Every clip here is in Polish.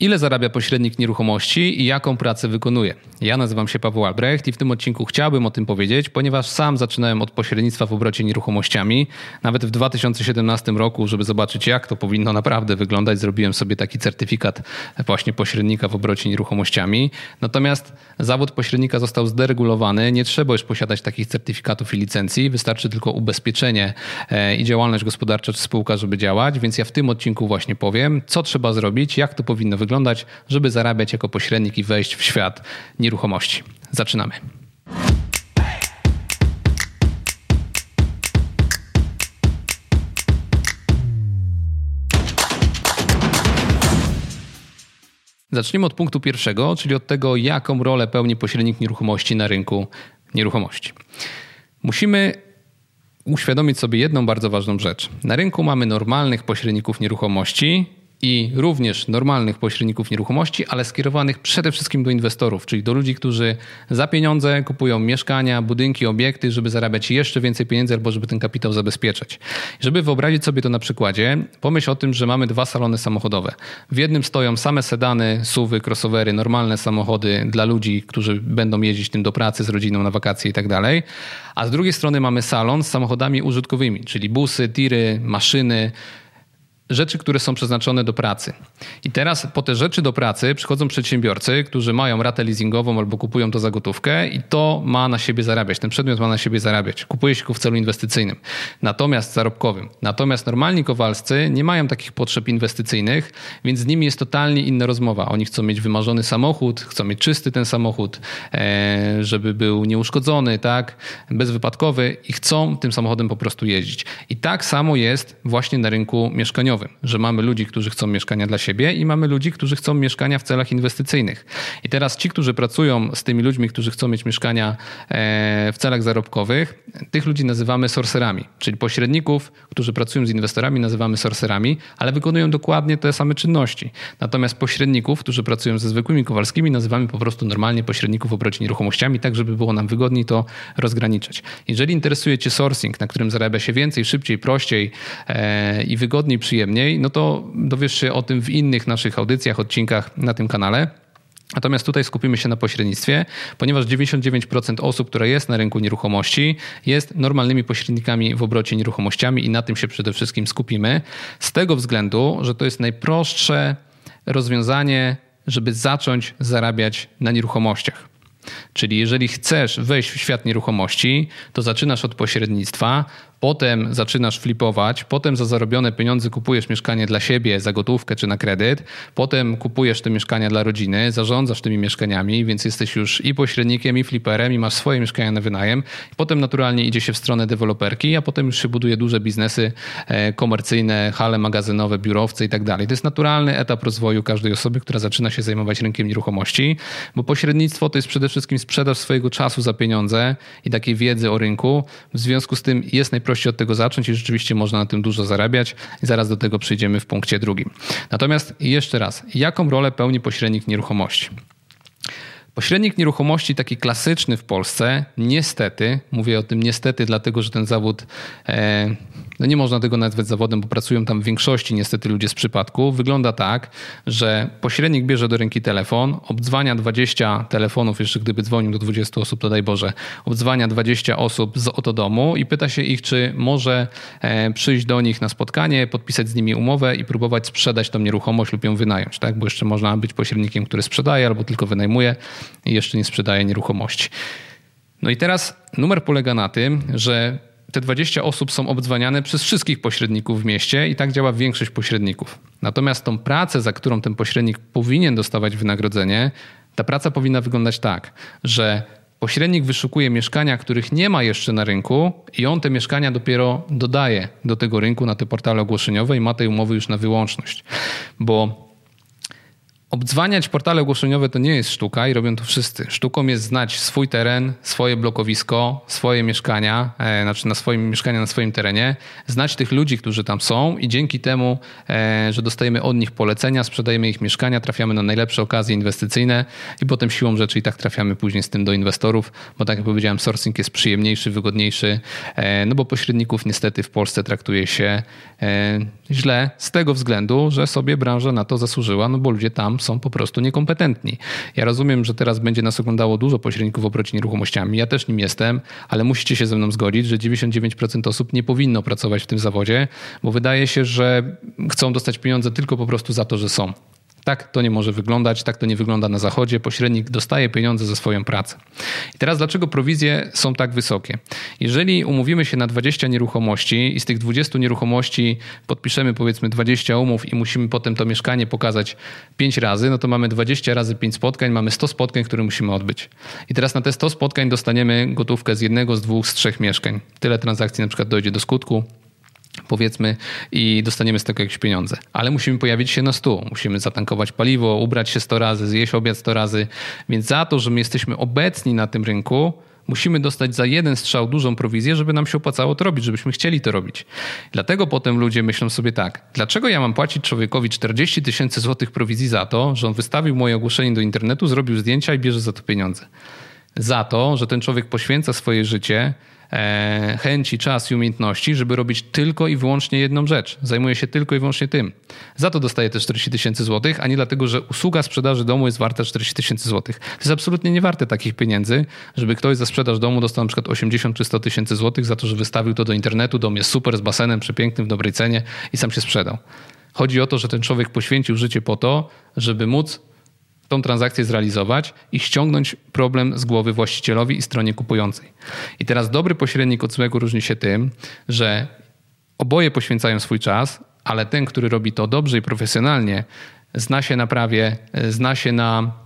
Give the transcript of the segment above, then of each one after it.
Ile zarabia pośrednik nieruchomości i jaką pracę wykonuje? Ja nazywam się Paweł Albrecht i w tym odcinku chciałbym o tym powiedzieć, ponieważ sam zaczynałem od pośrednictwa w obrocie nieruchomościami. Nawet w 2017 roku, żeby zobaczyć, jak to powinno naprawdę wyglądać, zrobiłem sobie taki certyfikat właśnie pośrednika w obrocie nieruchomościami. Natomiast zawód pośrednika został zderegulowany. Nie trzeba już posiadać takich certyfikatów i licencji. Wystarczy tylko ubezpieczenie e, i działalność gospodarcza czy spółka, żeby działać. Więc ja w tym odcinku właśnie powiem, co trzeba zrobić, jak to powinno wyglądać wyglądać, żeby zarabiać jako pośrednik i wejść w świat nieruchomości. Zaczynamy. Zacznijmy od punktu pierwszego, czyli od tego, jaką rolę pełni pośrednik nieruchomości na rynku nieruchomości. Musimy uświadomić sobie jedną bardzo ważną rzecz. Na rynku mamy normalnych pośredników nieruchomości, i również normalnych pośredników nieruchomości, ale skierowanych przede wszystkim do inwestorów, czyli do ludzi, którzy za pieniądze kupują mieszkania, budynki, obiekty, żeby zarabiać jeszcze więcej pieniędzy albo żeby ten kapitał zabezpieczać. Żeby wyobrazić sobie to na przykładzie, pomyśl o tym, że mamy dwa salony samochodowe. W jednym stoją same sedany, suwy, crossovery, normalne samochody dla ludzi, którzy będą jeździć tym do pracy z rodziną na wakacje i tak dalej. A z drugiej strony mamy salon z samochodami użytkowymi, czyli busy, tiry, maszyny, rzeczy, które są przeznaczone do pracy. I teraz po te rzeczy do pracy przychodzą przedsiębiorcy, którzy mają ratę leasingową albo kupują to za gotówkę i to ma na siebie zarabiać. Ten przedmiot ma na siebie zarabiać. Kupuje się go w celu inwestycyjnym, natomiast zarobkowym. Natomiast normalni kowalscy nie mają takich potrzeb inwestycyjnych, więc z nimi jest totalnie inna rozmowa. Oni chcą mieć wymarzony samochód, chcą mieć czysty ten samochód, e, żeby był nieuszkodzony, tak, bezwypadkowy i chcą tym samochodem po prostu jeździć. I tak samo jest właśnie na rynku mieszkaniowym że mamy ludzi, którzy chcą mieszkania dla siebie i mamy ludzi, którzy chcą mieszkania w celach inwestycyjnych. I teraz ci, którzy pracują z tymi ludźmi, którzy chcą mieć mieszkania e, w celach zarobkowych, tych ludzi nazywamy sorcerami, czyli pośredników, którzy pracują z inwestorami, nazywamy sorcerami, ale wykonują dokładnie te same czynności. Natomiast pośredników, którzy pracują ze zwykłymi kowalskimi, nazywamy po prostu normalnie pośredników w obrocie nieruchomościami, tak żeby było nam wygodniej to rozgraniczać. Jeżeli interesuje Cię sourcing, na którym zarabia się więcej, szybciej, prościej e, i wygodniej, przyjemniej, przyjemniej, no to dowiesz się o tym w innych naszych audycjach, odcinkach na tym kanale. Natomiast tutaj skupimy się na pośrednictwie, ponieważ 99% osób, które jest na rynku nieruchomości, jest normalnymi pośrednikami w obrocie nieruchomościami i na tym się przede wszystkim skupimy. Z tego względu, że to jest najprostsze rozwiązanie, żeby zacząć zarabiać na nieruchomościach. Czyli jeżeli chcesz wejść w świat nieruchomości, to zaczynasz od pośrednictwa, potem zaczynasz flipować, potem za zarobione pieniądze kupujesz mieszkanie dla siebie za gotówkę czy na kredyt, potem kupujesz te mieszkania dla rodziny, zarządzasz tymi mieszkaniami, więc jesteś już i pośrednikiem, i fliperem, i masz swoje mieszkania na wynajem. Potem naturalnie idzie się w stronę deweloperki, a potem już się buduje duże biznesy e, komercyjne, hale magazynowe, biurowce i tak dalej. To jest naturalny etap rozwoju każdej osoby, która zaczyna się zajmować rynkiem nieruchomości, bo pośrednictwo to jest przede wszystkim sprzedaż swojego czasu za pieniądze i takiej wiedzy o rynku. W związku z tym jest najprościej prościej od tego zacząć i rzeczywiście można na tym dużo zarabiać. I zaraz do tego przejdziemy w punkcie drugim. Natomiast jeszcze raz, jaką rolę pełni pośrednik nieruchomości? Pośrednik nieruchomości, taki klasyczny w Polsce, niestety, mówię o tym niestety, dlatego że ten zawód, e, no nie można tego nazwać zawodem, bo pracują tam w większości niestety ludzie z przypadku. Wygląda tak, że pośrednik bierze do ręki telefon, obdzwania 20 telefonów, jeszcze gdyby dzwonił do 20 osób, to daj Boże, obdzwania 20 osób z oto domu i pyta się ich, czy może e, przyjść do nich na spotkanie, podpisać z nimi umowę i próbować sprzedać tą nieruchomość lub ją wynająć, tak? Bo jeszcze można być pośrednikiem, który sprzedaje albo tylko wynajmuje i jeszcze nie sprzedaje nieruchomości. No i teraz numer polega na tym, że te 20 osób są obdzwaniane przez wszystkich pośredników w mieście i tak działa większość pośredników. Natomiast tą pracę, za którą ten pośrednik powinien dostawać wynagrodzenie, ta praca powinna wyglądać tak, że pośrednik wyszukuje mieszkania, których nie ma jeszcze na rynku i on te mieszkania dopiero dodaje do tego rynku na te portale ogłoszeniowe i ma tej umowy już na wyłączność. Bo Obdzwaniać portale ogłoszeniowe to nie jest sztuka i robią to wszyscy. Sztuką jest znać swój teren, swoje blokowisko, swoje mieszkania, e, znaczy na swoim mieszkania na swoim terenie, znać tych ludzi, którzy tam są i dzięki temu, e, że dostajemy od nich polecenia, sprzedajemy ich mieszkania, trafiamy na najlepsze okazje inwestycyjne i potem siłą rzeczy i tak trafiamy później z tym do inwestorów, bo tak jak powiedziałem, sourcing jest przyjemniejszy, wygodniejszy, e, no bo pośredników niestety w Polsce traktuje się e, źle z tego względu, że sobie branża na to zasłużyła, no bo ludzie tam są po prostu niekompetentni. Ja rozumiem, że teraz będzie nas oglądało dużo pośredników w obrocie nieruchomościami. Ja też nim jestem, ale musicie się ze mną zgodzić, że 99% osób nie powinno pracować w tym zawodzie, bo wydaje się, że chcą dostać pieniądze tylko po prostu za to, że są. Tak to nie może wyglądać, tak to nie wygląda na zachodzie. Pośrednik dostaje pieniądze za swoją pracę. I teraz dlaczego prowizje są tak wysokie? Jeżeli umówimy się na 20 nieruchomości i z tych 20 nieruchomości podpiszemy powiedzmy 20 umów i musimy potem to mieszkanie pokazać 5 razy, no to mamy 20 razy 5 spotkań, mamy 100 spotkań, które musimy odbyć. I teraz na te 100 spotkań dostaniemy gotówkę z jednego, z dwóch, z trzech mieszkań. Tyle transakcji na przykład dojdzie do skutku, powiedzmy, i dostaniemy z tego jakieś pieniądze. Ale musimy pojawić się na stół, musimy zatankować paliwo, ubrać się 100 razy, zjeść obiad 100 razy. Więc za to, że my jesteśmy obecni na tym rynku, musimy dostać za jeden strzał dużą prowizję, żeby nam się opłacało to robić, żebyśmy chcieli to robić. Dlatego potem ludzie myślą sobie tak, dlaczego ja mam płacić człowiekowi 40 tysięcy złotych prowizji za to, że on wystawił moje ogłoszenie do internetu, zrobił zdjęcia i bierze za to pieniądze. Za to, że ten człowiek poświęca swoje życie chęci, czas i umiejętności, żeby robić tylko i wyłącznie jedną rzecz. Zajmuje się tylko i wyłącznie tym. Za to dostaje też 40 tysięcy złotych, a nie dlatego, że usługa sprzedaży domu jest warta 40 tysięcy złotych. To jest absolutnie nie warte takich pieniędzy, żeby ktoś za sprzedaż domu dostał na przykład 80 czy 100 tysięcy złotych za to, że wystawił to do internetu, dom jest super z basenem, przepięknym, w dobrej cenie i sam się sprzedał. Chodzi o to, że ten człowiek poświęcił życie po to, żeby móc tą transakcję zrealizować i ściągnąć problem z głowy właścicielowi i stronie kupującej. I teraz dobry pośrednik od złego różni się tym, że oboje poświęcają swój czas, ale ten, który robi to dobrze i profesjonalnie, zna się na prawie, zna się na E,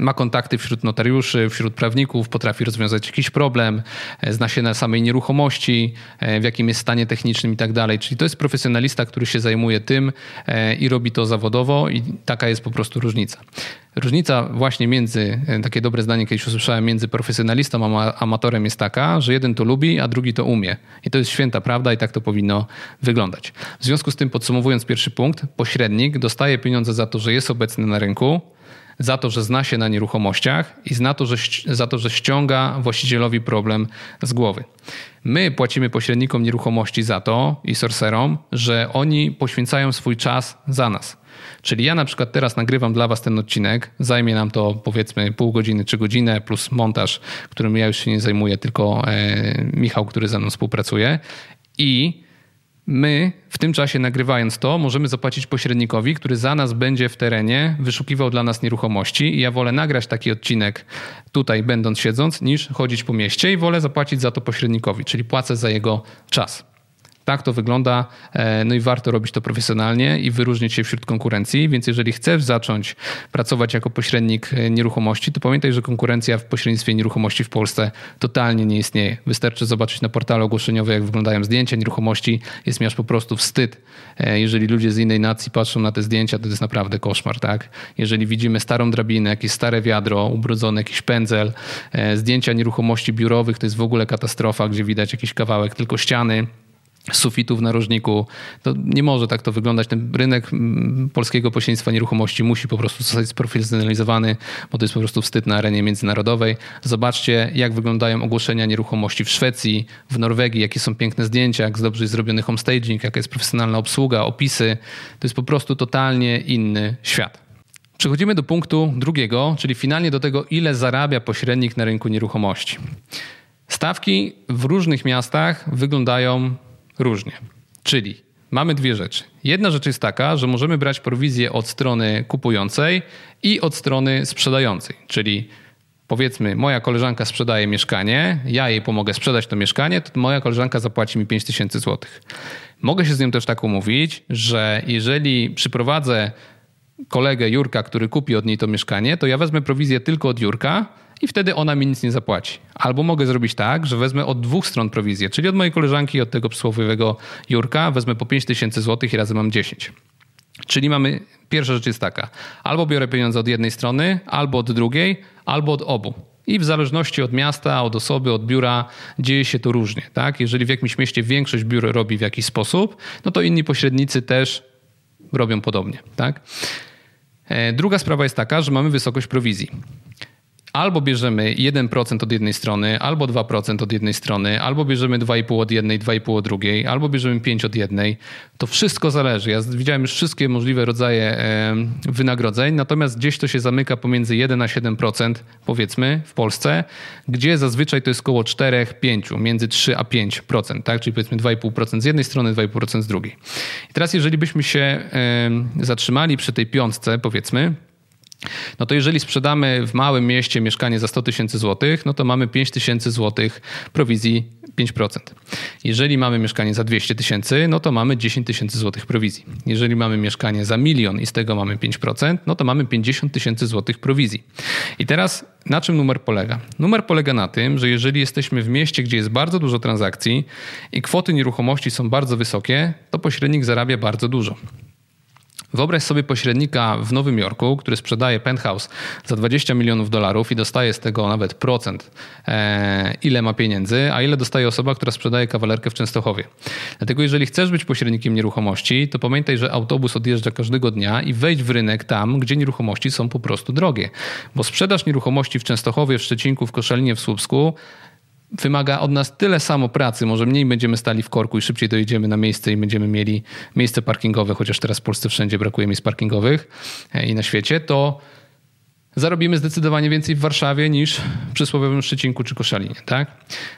ma kontakty wśród notariuszy, wśród prawników, potrafi rozwiązać jakiś problem, e, zna się na samej nieruchomości, e, w jakim jest stanie technicznym i tak dalej. Czyli to jest profesjonalista, który się zajmuje tym i robi to zawodowo i taka jest po prostu różnica. Różnica właśnie między, takie dobre zdanie kiedyś usłyszałem, między profesjonalistą a amatorem jest taka, że jeden to lubi, a drugi to umie. I to jest święta prawda i tak to powinno wyglądać. W związku z tym podsumowując pierwszy punkt, pośrednik dostaje pieniądze za to, że jest obecny na rynku, za to, że zna się na nieruchomościach i za to, że, za to, że ściąga właścicielowi problem z głowy. My płacimy pośrednikom nieruchomości za to i sorcerom, że oni poświęcają swój czas za nas. Czyli ja na przykład teraz nagrywam dla Was ten odcinek, zajmie nam to powiedzmy pół godziny czy godzinę plus montaż, którym ja już się nie zajmuję, tylko e, Michał, który ze mną współpracuje. I My w tym czasie nagrywając to, możemy zapłacić pośrednikowi, który za nas będzie w terenie wyszukiwał dla nas nieruchomości. I ja wolę nagrać taki odcinek tutaj, będąc siedząc, niż chodzić po mieście i wolę zapłacić za to pośrednikowi, czyli płacę za jego czas. Tak to wygląda, e, no i warto robić to profesjonalnie i wyróżnić się wśród konkurencji, więc jeżeli chcesz zacząć pracować jako pośrednik e, nieruchomości, to pamiętaj, że konkurencja w pośrednictwie nieruchomości w Polsce totalnie nie istnieje. Wystarczy zobaczyć na portalu ogłoszeniowym, jak wyglądają zdjęcia nieruchomości, jest mi aż po prostu wstyd. E, jeżeli ludzie z innej nacji patrzą na te zdjęcia, to jest naprawdę koszmar, tak? Jeżeli widzimy starą drabinę, jakieś stare wiadro, ubrudzony jakiś pędzel, zdjęcia nieruchomości biurowych, to jest w ogóle katastrofa, gdzie widać jakiś kawałek tylko ściany, sufitów w narożniku. To nie może tak to wyglądać. Ten rynek mm, polskiego pośrednictwa nieruchomości musi po prostu zostać sprofesjonalizowany, bo to jest po prostu wstyd na arenie międzynarodowej. Zobaczcie, jak wyglądają ogłoszenia nieruchomości w Szwecji, w Norwegii, jakie są piękne zdjęcia, jak dobrze jest zrobiony homestaging, jaka jest profesjonalna obsługa, opisy. To jest po prostu totalnie inny świat. Przechodzimy do punktu drugiego, czyli finalnie do tego, ile zarabia pośrednik na rynku nieruchomości. Stawki w różnych miastach wyglądają różnie. Czyli mamy dwie rzeczy. Jedna rzecz jest taka, że możemy brać prowizję od strony kupującej i od strony sprzedającej. Czyli powiedzmy, moja koleżanka sprzedaje mieszkanie, ja jej pomogę sprzedać to mieszkanie, to moja koleżanka zapłaci mi 5000 zł. Mogę się z nią też tak umówić, że jeżeli przyprowadzę kolegę Jurka, który kupi od niej to mieszkanie, to ja wezmę prowizję tylko od Jurka, i wtedy ona mi nic nie zapłaci. Albo mogę zrobić tak, że wezmę od dwóch stron prowizję, czyli od mojej koleżanki i od tego przysłowiowego Jurka, wezmę po 5 tysięcy złotych i razem mam 10. Czyli mamy, pierwsza rzecz jest taka, albo biorę pieniądze od jednej strony, albo od drugiej, albo od obu. I w zależności od miasta, od osoby, od biura dzieje się to różnie. Tak? Jeżeli w jakimś mieście większość biur robi w jakiś sposób, no to inni pośrednicy też robią podobnie. Tak? E, druga sprawa jest taka, że mamy wysokość prowizji. Albo bierzemy 1% od jednej strony, albo 2% od jednej strony, albo bierzemy 2,5 od jednej, 2,5 od drugiej, albo bierzemy 5 od jednej. To wszystko zależy. Ja widziałem już wszystkie możliwe rodzaje wynagrodzeń, natomiast gdzieś to się zamyka pomiędzy 1 a 7%, powiedzmy, w Polsce, gdzie zazwyczaj to jest około 4-5, między 3 a 5%, tak? czyli powiedzmy 2,5% z jednej strony, 2,5% z drugiej. I teraz jeżeli byśmy się zatrzymali przy tej piątce, powiedzmy, no to jeżeli sprzedamy w małym mieście mieszkanie za 100 tysięcy złotych, no to mamy 5 tysięcy złotych prowizji 5%. Jeżeli mamy mieszkanie za 200 tysięcy, no to mamy 10 tysięcy złotych prowizji. Jeżeli mamy mieszkanie za milion i z tego mamy 5%, no to mamy 50 tysięcy złotych prowizji. I teraz na czym numer polega? Numer polega na tym, że jeżeli jesteśmy w mieście, gdzie jest bardzo dużo transakcji i kwoty nieruchomości są bardzo wysokie, to pośrednik zarabia bardzo dużo. Wyobraź sobie pośrednika w Nowym Jorku, który sprzedaje penthouse za 20 milionów dolarów i dostaje z tego nawet procent, e, ile ma pieniędzy, a ile dostaje osoba, która sprzedaje kawalerkę w Częstochowie. Dlatego jeżeli chcesz być pośrednikiem nieruchomości, to pamiętaj, że autobus odjeżdża każdego dnia i wejdź w rynek tam, gdzie nieruchomości są po prostu drogie. Bo sprzedaż nieruchomości w Częstochowie, w Szczecinku, w Koszalinie, w Słupsku wymaga od nas tyle samo pracy, może mniej będziemy stali w korku i szybciej dojedziemy na miejsce i będziemy mieli miejsce parkingowe, chociaż teraz w Polsce wszędzie brakuje miejsc parkingowych e, i na świecie, to zarobimy zdecydowanie więcej w Warszawie niż w przysłowiowym Szczecinku czy Koszalinie. Tak?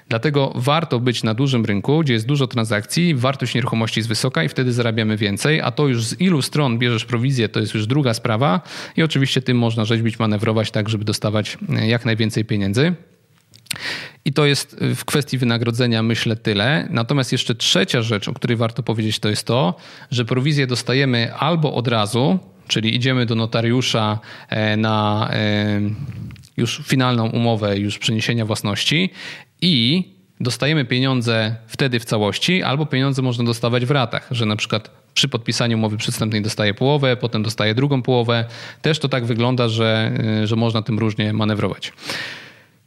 Dlatego warto być na dużym rynku, gdzie jest dużo transakcji, wartość nieruchomości jest wysoka i wtedy zarabiamy więcej, a to już z ilu stron bierzesz prowizję, to jest już druga sprawa i oczywiście tym można rzeźbić, manewrować tak, żeby dostawać e, jak najwięcej pieniędzy. I to jest y, w kwestii wynagrodzenia, myślę, tyle. Natomiast jeszcze trzecia rzecz, o której warto powiedzieć, to jest to, że prowizję dostajemy albo od razu, czyli idziemy do notariusza e, na e, już finalną umowę już przeniesienia własności i dostajemy pieniądze wtedy w całości, albo pieniądze można dostawać w ratach, że na przykład przy podpisaniu umowy przedstępnej dostaje połowę, potem dostaje drugą połowę. Też to tak wygląda, że, y, że można tym różnie manewrować.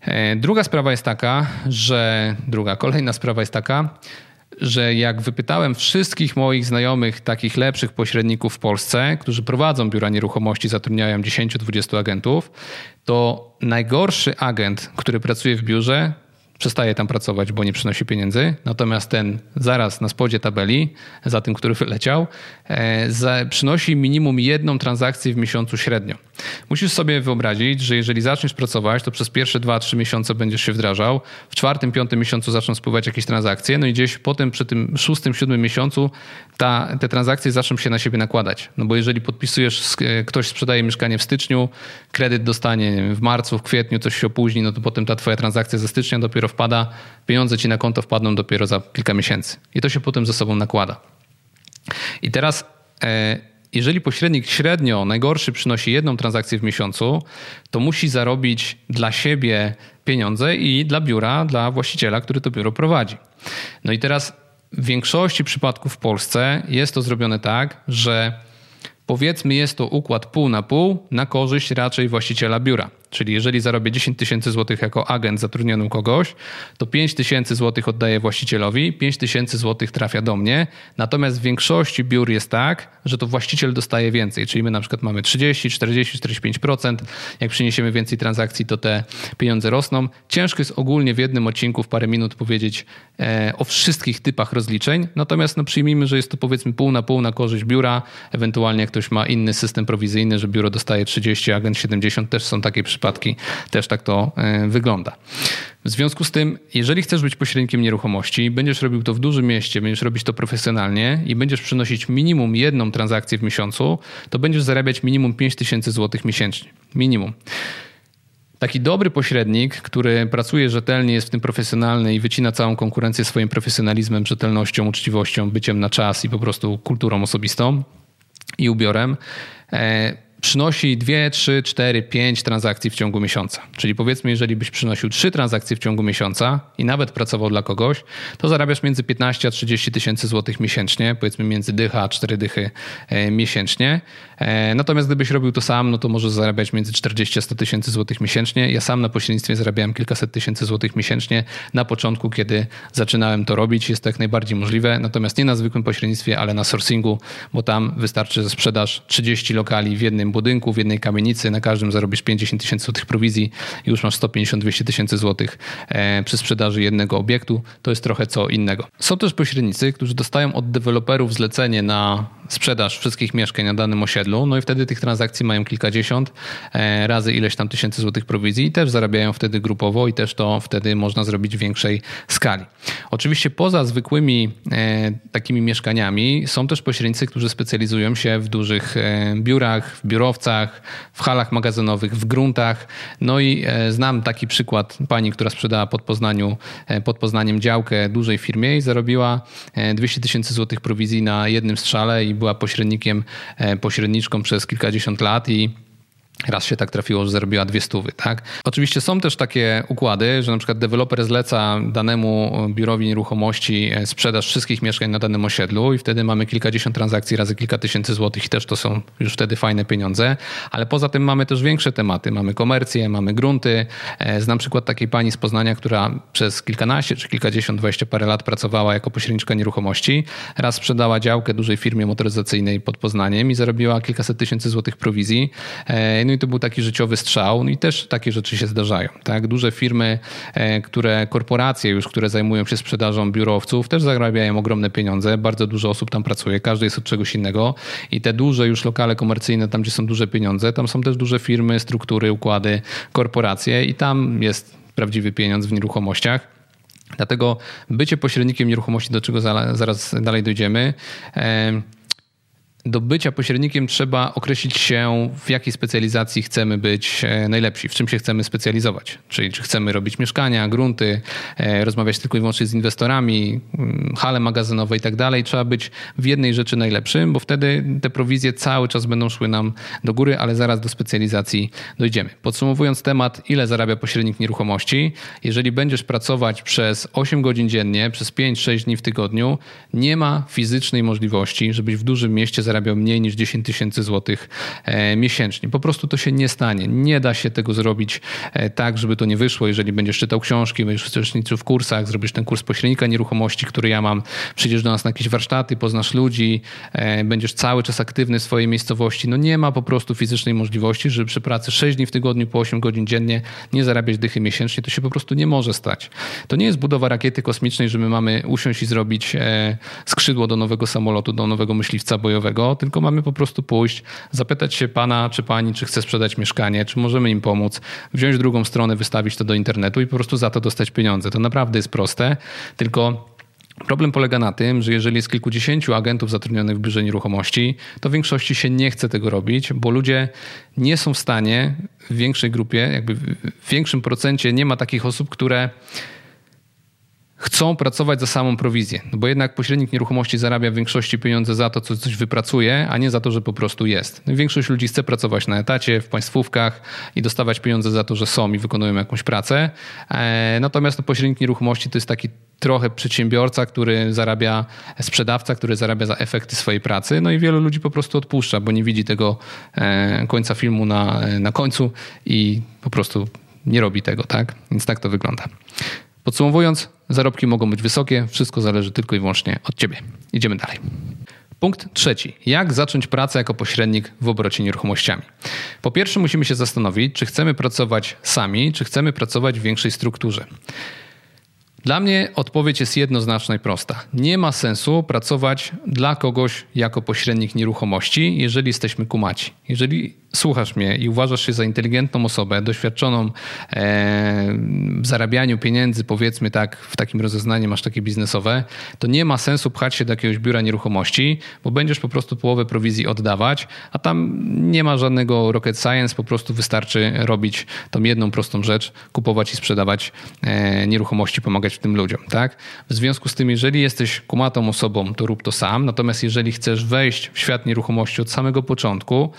E, druga sprawa jest taka, że druga, kolejna sprawa jest taka, że jak wypytałem wszystkich moich znajomych, takich lepszych pośredników w Polsce, którzy prowadzą biura nieruchomości, zatrudniają 10-20 agentów, to najgorszy agent, który pracuje w biurze, przestaje tam pracować, bo nie przynosi pieniędzy. Natomiast ten zaraz na spodzie tabeli, za tym, który wyleciał, e, przynosi minimum jedną transakcję w miesiącu średnio. Musisz sobie wyobrazić, że jeżeli zaczniesz pracować, to przez pierwsze 2-3 miesiące będziesz się wdrażał, w czwartym, piątym miesiącu zaczną spływać jakieś transakcje, no i gdzieś potem przy tym szóstym, siódmym miesiącu ta, te transakcje zaczną się na siebie nakładać. No bo jeżeli podpisujesz, ktoś sprzedaje mieszkanie w styczniu, kredyt dostanie w marcu, w kwietniu, coś się opóźni, no to potem ta twoja transakcja ze stycznia dopiero wpada, pieniądze ci na konto wpadną dopiero za kilka miesięcy. I to się potem ze sobą nakłada. I teraz... E, jeżeli pośrednik średnio najgorszy przynosi jedną transakcję w miesiącu, to musi zarobić dla siebie pieniądze i dla biura, dla właściciela, który to biuro prowadzi. No i teraz w większości przypadków w Polsce jest to zrobione tak, że powiedzmy jest to układ pół na pół na korzyść raczej właściciela biura. Czyli jeżeli zarobię 10 tysięcy złotych jako agent zatrudniony u kogoś, to 5 tysięcy złotych oddaję właścicielowi, 5 tysięcy złotych trafia do mnie. Natomiast w większości biur jest tak, że to właściciel dostaje więcej. Czyli my na przykład mamy 30, 40, 45%. Jak przyniesiemy więcej transakcji, to te pieniądze rosną. Ciężko jest ogólnie w jednym odcinku w parę minut powiedzieć e, o wszystkich typach rozliczeń. Natomiast no, przyjmijmy, że jest to powiedzmy pół na pół na korzyść biura. Ewentualnie ktoś ma inny system prowizyjny, że biuro dostaje 30, agent 70, też są takie przypadki przypadki też tak to e, wygląda. W związku z tym, jeżeli chcesz być pośrednikiem nieruchomości, będziesz robił to w dużym mieście, będziesz robić to profesjonalnie i będziesz przynosić minimum jedną transakcję w miesiącu, to będziesz zarabiać minimum 5000 zł miesięcznie. Minimum. Taki dobry pośrednik, który pracuje rzetelnie, jest w tym profesjonalny i wycina całą konkurencję swoim profesjonalizmem, rzetelnością, uczciwością, byciem na czas i po prostu kulturą osobistą i ubiorem, e, przynosi 2, 3, 4, 5 transakcji w ciągu miesiąca. Czyli powiedzmy, jeżeli byś przynosił 3 transakcje w ciągu miesiąca i nawet pracował dla kogoś, to zarabiasz między 15 a 30 tysięcy złotych miesięcznie, powiedzmy między dycha a 4 dychy e, miesięcznie. E, natomiast gdybyś robił to sam, no to możesz zarabiać między 40 a 100 tysięcy złotych miesięcznie. Ja sam na pośrednictwie zarabiałem kilkaset tysięcy złotych miesięcznie na początku, kiedy zaczynałem to robić. Jest to jak najbardziej możliwe, natomiast nie na zwykłym pośrednictwie, ale na sourcingu, bo tam wystarczy, że sprzedasz 30 lokali w jednym budynku, w jednej kamienicy, na każdym zarobisz 50 tysięcy złotych prowizji i już masz 150-200 tysięcy złotych e, przy sprzedaży jednego obiektu. To jest trochę co innego. Są też pośrednicy, którzy dostają od deweloperów zlecenie na sprzedaż wszystkich mieszkań na danym osiedlu, no i wtedy tych transakcji mają kilkadziesiąt e, razy ileś tam tysięcy złotych prowizji i też zarabiają wtedy grupowo i też to wtedy można zrobić w większej skali. Oczywiście poza zwykłymi e, takimi mieszkaniami są też pośrednicy, którzy specjalizują się w dużych e, biurach, w biurowcach, w halach magazynowych, w gruntach. No i znam taki przykład pani, która sprzedała pod, Poznaniu, pod Poznaniem działkę dużej firmie i zarobiła 200 tysięcy złotych prowizji na jednym strzale i była pośrednikiem, e, pośredniczką przez kilkadziesiąt lat i Raz się tak trafiło, że zarobiła dwie stówy, tak? Oczywiście są też takie układy, że na przykład deweloper zleca danemu biurowi nieruchomości e, sprzedaż wszystkich mieszkań na danym osiedlu i wtedy mamy kilkadziesiąt transakcji razy kilka tysięcy złotych i też to są już wtedy fajne pieniądze, ale poza tym mamy też większe tematy. Mamy komercję, mamy grunty. E, znam przykład takiej pani z Poznania, która przez kilkanaście czy kilkadziesiąt, dwadzieścia parę lat pracowała jako pośredniczka nieruchomości. Raz sprzedała działkę dużej firmie motoryzacyjnej pod Poznaniem i zarobiła kilkaset tysięcy złotych prowizji e, no i to był taki życiowy strzał. No i też takie rzeczy się zdarzają. Tak? Duże firmy, e, które, korporacje już, które zajmują się sprzedażą biurowców, też zarabiają ogromne pieniądze. Bardzo dużo osób tam pracuje, każdy jest od czegoś innego. I te duże już lokale komercyjne, tam gdzie są duże pieniądze, tam są też duże firmy, struktury, układy, korporacje i tam jest prawdziwy pieniądz w nieruchomościach. Dlatego bycie pośrednikiem nieruchomości, do czego zaraz dalej dojdziemy, do bycia pośrednikiem trzeba określić się, w jakiej specjalizacji chcemy być e, najlepsi, w czym się chcemy specjalizować. Czyli czy chcemy robić mieszkania, grunty, e, rozmawiać tylko i wyłącznie z inwestorami, mm, hale magazynowe i tak dalej. Trzeba być w jednej rzeczy najlepszym, bo wtedy te prowizje cały czas będą szły nam do góry, ale zaraz do specjalizacji dojdziemy. Podsumowując temat, ile zarabia pośrednik nieruchomości, jeżeli będziesz pracować przez 8 godzin dziennie, przez 5-6 dni w tygodniu, nie ma fizycznej możliwości, żebyś w dużym mieście zarabiał zarabiał mniej niż 10 tysięcy złotych e, miesięcznie. Po prostu to się nie stanie. Nie da się tego zrobić e, tak, żeby to nie wyszło. Jeżeli będziesz czytał książki, będziesz uczestniczył w kursach, zrobisz ten kurs pośrednika nieruchomości, który ja mam, przyjdziesz do nas na jakieś warsztaty, poznasz ludzi, e, będziesz cały czas aktywny w swojej miejscowości. No nie ma po prostu fizycznej możliwości, żeby przy pracy 6 dni w tygodniu po 8 godzin dziennie nie zarabiać dychy miesięcznie. To się po prostu nie może stać. To nie jest budowa rakiety kosmicznej, że my mamy usiąść i zrobić skrzydło do nowego samolotu, do nowego myśliwca bojowego tylko mamy po prostu pójść, zapytać się pana czy pani, czy chce sprzedać mieszkanie, czy możemy im pomóc, wziąć drugą stronę, wystawić to do internetu i po prostu za to dostać pieniądze. To naprawdę jest proste, tylko Problem polega na tym, że jeżeli jest kilkudziesięciu agentów zatrudnionych w biurze nieruchomości, to w większości się nie chce tego robić, bo ludzie nie są w stanie w większej grupie, jakby w większym procencie nie ma takich osób, które chcą pracować za samą prowizję, no bo jednak pośrednik nieruchomości zarabia w większości pieniądze za to, co coś wypracuje, a nie za to, że po prostu jest. No większość ludzi chce pracować na etacie, w państwówkach i dostawać pieniądze za to, że są i wykonują jakąś pracę. E, natomiast no, pośrednik nieruchomości to jest taki trochę przedsiębiorca, który zarabia, sprzedawca, który zarabia za efekty swojej pracy. No i wielu ludzi po prostu odpuszcza, bo nie widzi tego e, końca filmu na, na końcu i po prostu nie robi tego, tak? Więc tak to wygląda. Podsumowując, zarobki mogą być wysokie, wszystko zależy tylko i wyłącznie od Ciebie. Idziemy dalej. Punkt trzeci. Jak zacząć pracę jako pośrednik w obrocie nieruchomościami? Po pierwsze, musimy się zastanowić, czy chcemy pracować sami, czy chcemy pracować w większej strukturze. Dla mnie odpowiedź jest jednoznaczna i prosta. Nie ma sensu pracować dla kogoś jako pośrednik nieruchomości, jeżeli jesteśmy kumaci. Jeżeli słuchasz mnie i uważasz się za inteligentną osobę, doświadczoną e, w zarabianiu pieniędzy, powiedzmy tak, w takim rozeznaniu masz takie biznesowe, to nie ma sensu pchać się do jakiegoś biura nieruchomości, bo będziesz po prostu połowę prowizji oddawać, a tam nie ma żadnego rocket science, po prostu wystarczy robić tą jedną prostą rzecz, kupować i sprzedawać e, nieruchomości, pomagać tym ludziom, tak? W związku z tym, jeżeli jesteś kumatą osobą, to rób to sam, natomiast jeżeli chcesz wejść w świat nieruchomości od samego początku,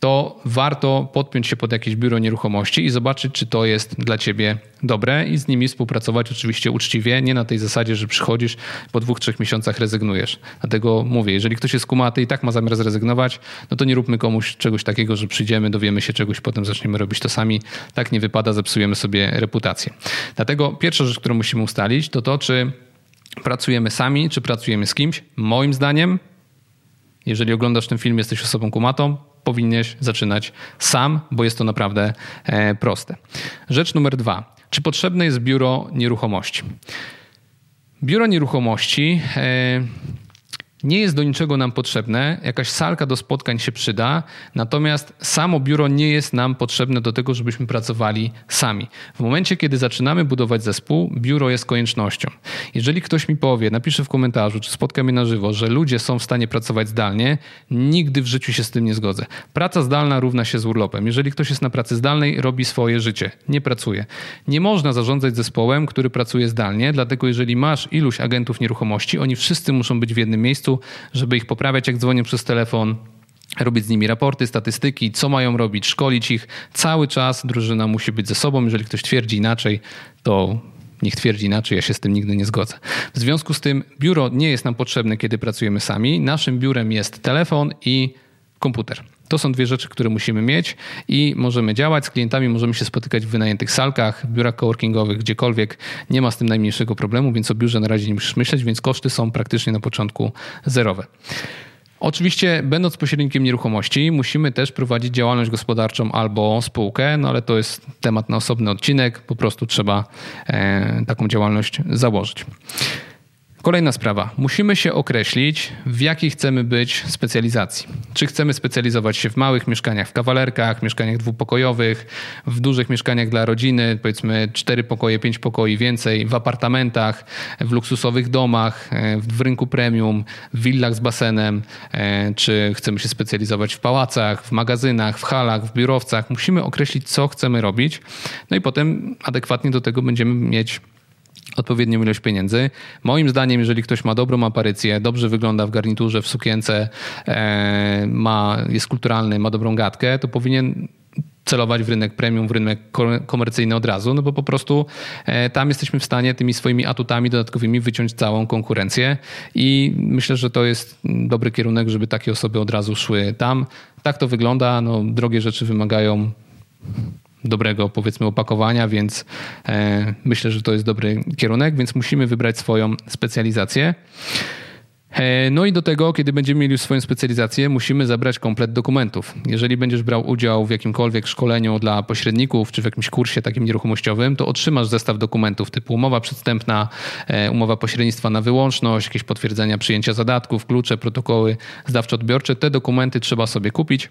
to warto podpiąć się pod jakieś biuro nieruchomości i zobaczyć, czy to jest dla ciebie dobre i z nimi współpracować oczywiście uczciwie, nie na tej zasadzie, że przychodzisz, po dwóch, trzech miesiącach rezygnujesz. Dlatego mówię, jeżeli ktoś jest kumaty i tak ma zamiar zrezygnować, no to nie róbmy komuś czegoś takiego, że przyjdziemy, dowiemy się czegoś, potem zaczniemy robić to sami. Tak nie wypada, zepsujemy sobie reputację. Dlatego pierwsza rzecz, którą musimy ustalić, to to, czy pracujemy sami, czy pracujemy z kimś. Moim zdaniem, jeżeli oglądasz ten film, jesteś osobą kumatą, powinieneś zaczynać sam, bo jest to naprawdę proste. Rzecz numer dwa. Czy potrzebne jest biuro nieruchomości? Biuro nieruchomości nie jest do niczego nam potrzebne. Jakaś salka do spotkań się przyda, natomiast samo biuro nie jest nam potrzebne do tego, żebyśmy pracowali sami. W momencie, kiedy zaczynamy budować zespół, biuro jest koniecznością. Jeżeli ktoś mi powie, napisze w komentarzu, czy spotka mnie na żywo, że ludzie są w stanie pracować zdalnie, nigdy w życiu się z tym nie zgodzę. Praca zdalna równa się z urlopem. Jeżeli ktoś jest na pracy zdalnej, robi swoje życie, nie pracuje. Nie można zarządzać zespołem, który pracuje zdalnie, dlatego jeżeli masz iluś agentów nieruchomości, oni wszyscy muszą być w jednym miejscu, żeby ich poprawiać, jak dzwonią przez telefon, robić z nimi raporty, statystyki, co mają robić, szkolić ich. Cały czas drużyna musi być ze sobą. Jeżeli ktoś twierdzi inaczej, to niech twierdzi inaczej, ja się z tym nigdy nie zgodzę. W związku z tym biuro nie jest nam potrzebne, kiedy pracujemy sami. Naszym biurem jest telefon i komputer. To są dwie rzeczy, które musimy mieć i możemy działać z klientami, możemy się spotykać w wynajętych salkach, biurach coworkingowych, gdziekolwiek. Nie ma z tym najmniejszego problemu, więc o biurze na razie nie musisz myśleć, więc koszty są praktycznie na początku zerowe. Oczywiście, będąc pośrednikiem nieruchomości, musimy też prowadzić działalność gospodarczą albo spółkę, no ale to jest temat na osobny odcinek, po prostu trzeba e, taką działalność założyć. Kolejna sprawa. Musimy się określić, w jakiej chcemy być specjalizacji. Czy chcemy specjalizować się w małych mieszkaniach, w kawalerkach, mieszkaniach dwupokojowych, w dużych mieszkaniach dla rodziny, powiedzmy cztery pokoje, pięć pokoi więcej, w apartamentach, w luksusowych domach, e, w rynku premium, w willach z basenem, e, czy chcemy się specjalizować w pałacach, w magazynach, w halach, w biurowcach. Musimy określić, co chcemy robić, no i potem adekwatnie do tego będziemy mieć odpowiednią ilość pieniędzy. Moim zdaniem, jeżeli ktoś ma dobrą aparycję, dobrze wygląda w garniturze, w sukience, e, ma, jest kulturalny, ma dobrą gadkę, to powinien celować w rynek premium, w rynek komercyjny od razu, no bo po prostu e, tam jesteśmy w stanie tymi swoimi atutami dodatkowymi wyciąć całą konkurencję i myślę, że to jest dobry kierunek, żeby takie osoby od razu szły tam. Tak to wygląda, no drogie rzeczy wymagają dobrego, powiedzmy, opakowania, więc e, myślę, że to jest dobry kierunek, więc musimy wybrać swoją specjalizację. E, no i do tego, kiedy będziemy mieli swoją specjalizację, musimy zabrać komplet dokumentów. Jeżeli będziesz brał udział w jakimkolwiek szkoleniu dla pośredników, czy w jakimś kursie takim nieruchomościowym, to otrzymasz zestaw dokumentów typu umowa przedstępna, e, umowa pośrednictwa na wyłączność, jakieś potwierdzenia przyjęcia zadatków, klucze, protokoły zdawczo-odbiorcze. Te dokumenty trzeba sobie kupić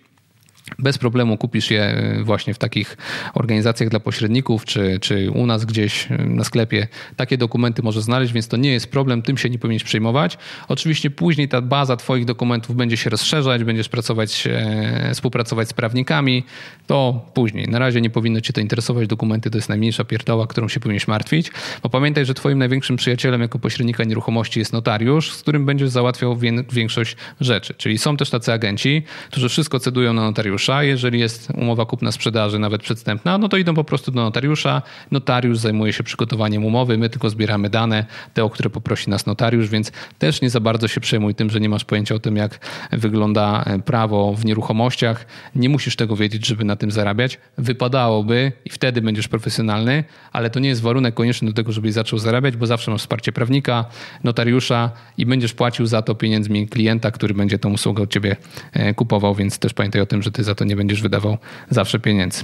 bez problemu kupisz je y, właśnie w takich organizacjach dla pośredników, czy, czy u nas gdzieś y, na sklepie. Takie dokumenty możesz znaleźć, więc to nie jest problem, tym się nie powinieneś przejmować. Oczywiście później ta baza Twoich dokumentów będzie się rozszerzać, będziesz pracować, e, współpracować z prawnikami, to później. Na razie nie powinno Cię to interesować, dokumenty to jest najmniejsza pierdoła, którą się powinieneś martwić, bo pamiętaj, że Twoim największym przyjacielem jako pośrednika nieruchomości jest notariusz, z którym będziesz załatwiał większość rzeczy. Czyli są też tacy agenci, którzy wszystko cedują na notariusza, notariusza. Jeżeli jest umowa kupna-sprzedaży, nawet przedstępna, no to idą po prostu do notariusza. Notariusz zajmuje się przygotowaniem umowy, my tylko zbieramy dane, te, o które poprosi nas notariusz, więc też nie za bardzo się przejmuj tym, że nie masz pojęcia o tym, jak wygląda e, prawo w nieruchomościach. Nie musisz tego wiedzieć, żeby na tym zarabiać. Wypadałoby i wtedy będziesz profesjonalny, ale to nie jest warunek konieczny do tego, żebyś zaczął zarabiać, bo zawsze masz wsparcie prawnika, notariusza i będziesz płacił za to pieniędzmi klienta, który będzie tą usługę od ciebie e, kupował, więc też pamiętaj o tym, że ty za to nie będziesz wydawał zawsze pieniędzy.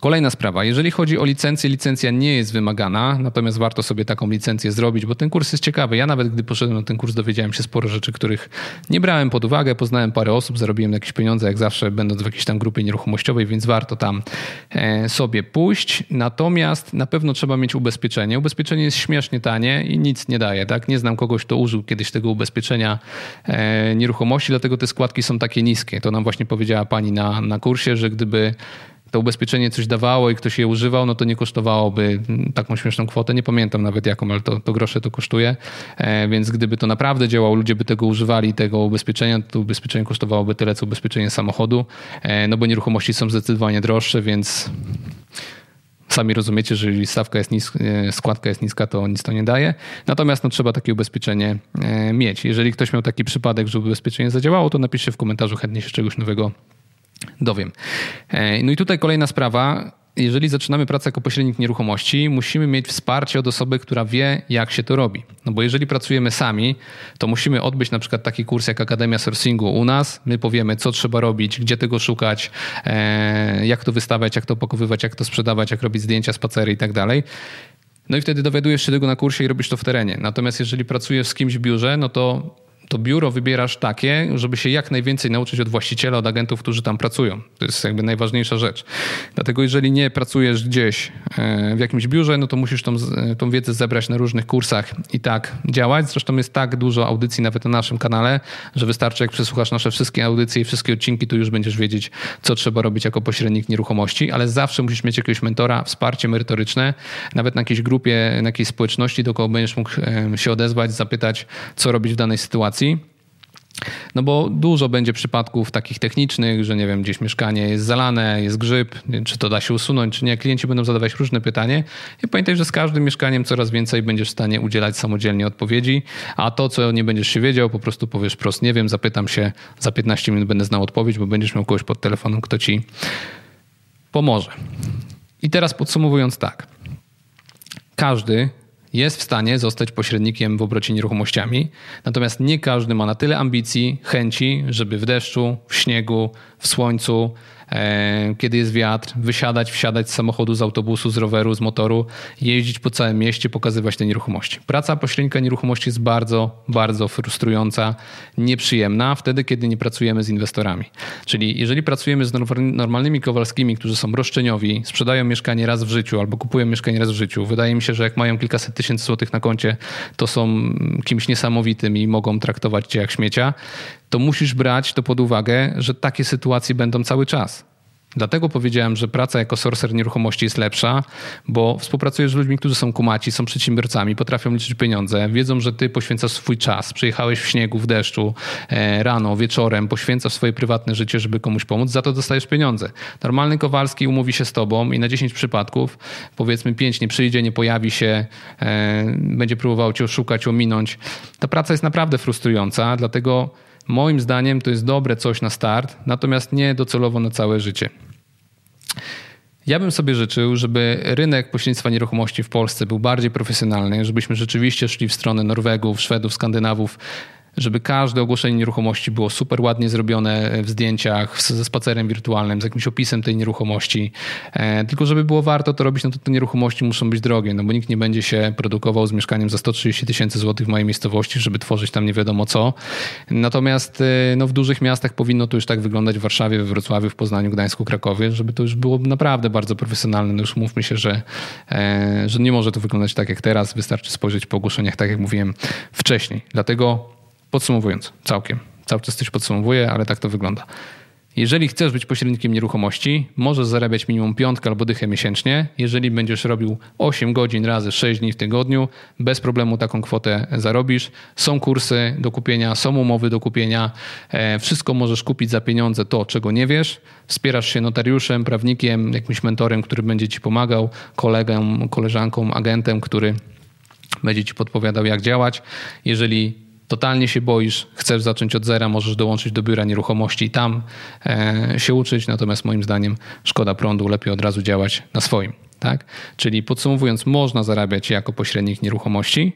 Kolejna sprawa. Jeżeli chodzi o licencję, licencja nie jest wymagana, natomiast warto sobie taką licencję zrobić, bo ten kurs jest ciekawy. Ja nawet gdy poszedłem na ten kurs, dowiedziałem się sporo rzeczy, których nie brałem pod uwagę. Poznałem parę osób, zarobiłem jakieś pieniądze, jak zawsze, będąc w jakiejś tam grupie nieruchomościowej, więc warto tam e, sobie pójść. Natomiast na pewno trzeba mieć ubezpieczenie. Ubezpieczenie jest śmiesznie tanie i nic nie daje. Tak? Nie znam kogoś, kto użył kiedyś tego ubezpieczenia e, nieruchomości, dlatego te składki są takie niskie. To nam właśnie powiedziała pani na, na kursie, że gdyby to ubezpieczenie coś dawało i ktoś je używał, no to nie kosztowałoby taką śmieszną kwotę. Nie pamiętam nawet jaką, ale to, to grosze to kosztuje. E, więc gdyby to naprawdę działało, ludzie by tego używali, tego ubezpieczenia, to ubezpieczenie kosztowałoby tyle, co ubezpieczenie samochodu. E, no bo nieruchomości są zdecydowanie droższe, więc sami rozumiecie, że jeżeli stawka jest niska, e, składka jest niska, to nic to nie daje. Natomiast no, trzeba takie ubezpieczenie mieć. Jeżeli ktoś miał taki przypadek, że ubezpieczenie zadziałało, to napiszcie w komentarzu, chętnie się czegoś nowego dowiem. E, no i tutaj kolejna sprawa. jeżeli zaczynamy pracę jako pośrednik nieruchomości, musimy mieć wsparcie od osoby, która wie, jak się to robi. No bo jeżeli pracujemy sami, to musimy odbyć na przykład taki kurs jak Akademia Sourcingu u nas. My powiemy, co trzeba robić, gdzie tego szukać, e, jak to wystawiać, jak to opakowywać, jak to sprzedawać, jak robić zdjęcia, spacery i tak dalej. No i wtedy dowiadujesz się tego na kursie i robisz to w terenie. Natomiast jeżeli pracujesz z kimś w biurze, no to to biuro wybierasz takie, żeby się jak najwięcej nauczyć od właściciela, od agentów, którzy tam pracują. To jest jakby najważniejsza rzecz. Dlatego jeżeli nie pracujesz gdzieś e, w jakimś biurze, no to musisz tą, tą wiedzę zebrać na różnych kursach i tak działać. Zresztą jest tak dużo audycji nawet na naszym kanale, że wystarczy jak przesłuchasz nasze wszystkie audycje i wszystkie odcinki, to już będziesz wiedzieć, co trzeba robić jako pośrednik nieruchomości, ale zawsze musisz mieć jakiegoś mentora, wsparcie merytoryczne, nawet na jakiejś grupie, na jakiejś społeczności, do kogo będziesz mógł się odezwać, zapytać, co robić w danej sytuacji No bo dużo będzie przypadków takich technicznych, że nie wiem, gdzieś mieszkanie jest zalane, jest grzyb, czy to da się usunąć, czy nie. Klienci będą zadawać różne pytania i pamiętaj, że z każdym mieszkaniem coraz więcej będziesz w stanie udzielać samodzielnie odpowiedzi, a to, co nie będziesz się wiedział, po prostu powiesz prosto, nie wiem, zapytam się, za 15 minut będę znał odpowiedź, bo będziesz miał kogoś pod telefonem, kto ci pomoże. I teraz podsumowując tak. Każdy jest w stanie zostać pośrednikiem w obrocie nieruchomościami, natomiast nie każdy ma na tyle ambicji, chęci, żeby w deszczu, w śniegu, w słońcu kiedy jest wiatr, wysiadać, wsiadać z samochodu, z autobusu, z roweru, z motoru, jeździć po całym mieście, pokazywać te nieruchomości. Praca pośrednika nieruchomości jest bardzo, bardzo frustrująca, nieprzyjemna wtedy, kiedy nie pracujemy z inwestorami. Czyli jeżeli pracujemy z normalnymi Kowalskimi, którzy są roszczeniowi, sprzedają mieszkanie raz w życiu albo kupują mieszkanie raz w życiu, wydaje mi się, że jak mają kilkaset tysięcy złotych na koncie, to są kimś niesamowitym i mogą traktować cię jak śmiecia, to musisz brać to pod uwagę, że takie sytuacje będą cały czas. Dlatego powiedziałem, że praca jako sorcer nieruchomości jest lepsza, bo współpracujesz z ludźmi, którzy są kumaci, są przedsiębiorcami, potrafią liczyć pieniądze, wiedzą, że ty poświęcasz swój czas. Przyjechałeś w śniegu, w deszczu, e, rano, wieczorem, poświęcasz swoje prywatne życie, żeby komuś pomóc, za to dostajesz pieniądze. Normalny Kowalski umówi się z tobą i na 10 przypadków, powiedzmy 5 nie przyjdzie, nie pojawi się, e, będzie próbował cię oszukać, ominąć. Ta praca jest naprawdę frustrująca, dlatego Moim zdaniem to jest dobre coś na start, natomiast nie docelowo na całe życie. Ja bym sobie życzył, żeby rynek pośrednictwa nieruchomości w Polsce był bardziej profesjonalny, żebyśmy rzeczywiście szli w stronę Norwegów, Szwedów, Skandynawów, żeby każde ogłoszenie nieruchomości było super ładnie zrobione w zdjęciach, ze spacerem wirtualnym, z jakimś opisem tej nieruchomości. E, tylko żeby było warto to robić, no to te nieruchomości muszą być drogie, no bo nikt nie będzie się produkował z mieszkaniem za 130 tysięcy złotych w mojej miejscowości, żeby tworzyć tam nie wiadomo co. Natomiast e, no, w dużych miastach powinno to już tak wyglądać w Warszawie, we Wrocławiu, w Poznaniu, Gdańsku, Krakowie, żeby to już było naprawdę bardzo profesjonalne. No już mówmy się, że, e, że nie może to wyglądać tak jak teraz. Wystarczy spojrzeć po ogłoszeniach, tak jak mówiłem wcześniej. Dlatego Podsumowując, całkiem. Cały czas coś podsumowuję, ale tak to wygląda. Jeżeli chcesz być pośrednikiem nieruchomości, możesz zarabiać minimum piątkę albo dychę miesięcznie. Jeżeli będziesz robił 8 godzin razy 6 dni w tygodniu, bez problemu taką kwotę zarobisz. Są kursy do kupienia, są umowy do kupienia. E, wszystko możesz kupić za pieniądze, to czego nie wiesz. Wspierasz się notariuszem, prawnikiem, jakimś mentorem, który będzie ci pomagał, kolegą, koleżanką, agentem, który będzie ci podpowiadał, jak działać. Jeżeli totalnie się boisz, chcesz zacząć od zera, możesz dołączyć do biura nieruchomości i tam e, się uczyć. Natomiast moim zdaniem szkoda prądu, lepiej od razu działać na swoim. Tak? Czyli podsumowując, można zarabiać jako pośrednik nieruchomości.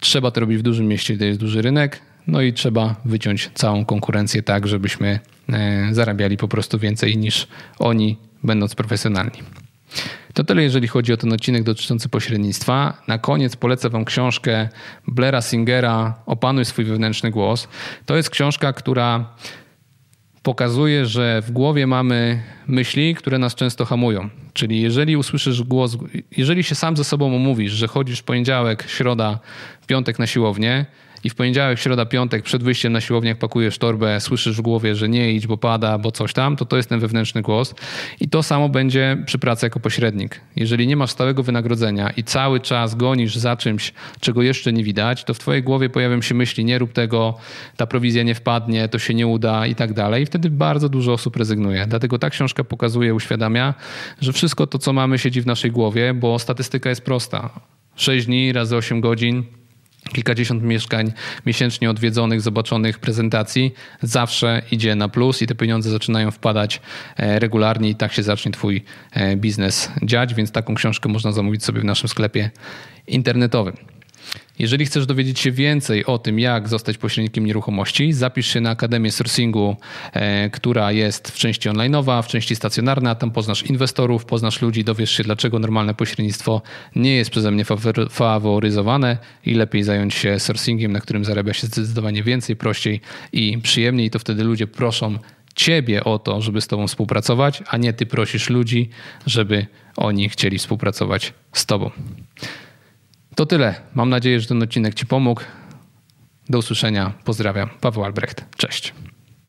Trzeba to robić w dużym mieście, gdzie jest duży rynek. No i trzeba wyciąć całą konkurencję tak, żebyśmy e, zarabiali po prostu więcej niż oni, będąc profesjonalni. To tyle, jeżeli chodzi o ten odcinek dotyczący pośrednictwa. Na koniec polecę Wam książkę Blaira Singera Opanuj swój wewnętrzny głos. To jest książka, która pokazuje, że w głowie mamy myśli, które nas często hamują. Czyli jeżeli usłyszysz głos, jeżeli się sam ze sobą omówisz, że chodzisz poniedziałek, środa, piątek na siłownię, i w poniedziałek, środa, piątek przed wyjściem na siłownię, jak pakujesz torbę, słyszysz w głowie, że nie idź, bo pada, bo coś tam, to to jest ten wewnętrzny głos. I to samo będzie przy pracy jako pośrednik. Jeżeli nie masz stałego wynagrodzenia i cały czas gonisz za czymś, czego jeszcze nie widać, to w twojej głowie pojawią się myśli, nie rób tego, ta prowizja nie wpadnie, to się nie uda i tak dalej. I wtedy bardzo dużo osób rezygnuje. Dlatego ta książka pokazuje, uświadamia, że wszystko to, co mamy, siedzi w naszej głowie, bo statystyka jest prosta. 6 dni razy 8 godzin kilkadziesiąt mieszkań miesięcznie odwiedzonych, zobaczonych prezentacji, zawsze idzie na plus i te pieniądze zaczynają wpadać e, regularnie i tak się zacznie Twój e, biznes dziać, więc taką książkę można zamówić sobie w naszym sklepie internetowym. Jeżeli chcesz dowiedzieć się więcej o tym, jak zostać pośrednikiem nieruchomości, zapisz się na Akademię Sourcingu, e, która jest w części online'owa, w części stacjonarna. Tam poznasz inwestorów, poznasz ludzi, dowiesz się, dlaczego normalne pośrednictwo nie jest przeze mnie faworyzowane i lepiej zająć się sourcingiem, na którym zarabia się zdecydowanie więcej, prościej i przyjemniej. To wtedy ludzie proszą ciebie o to, żeby z tobą współpracować, a nie ty prosisz ludzi, żeby oni chcieli współpracować z tobą. To tyle. Mam nadzieję, że ten odcinek Ci pomógł. Do usłyszenia. Pozdrawiam. Paweł Albrecht. Cześć.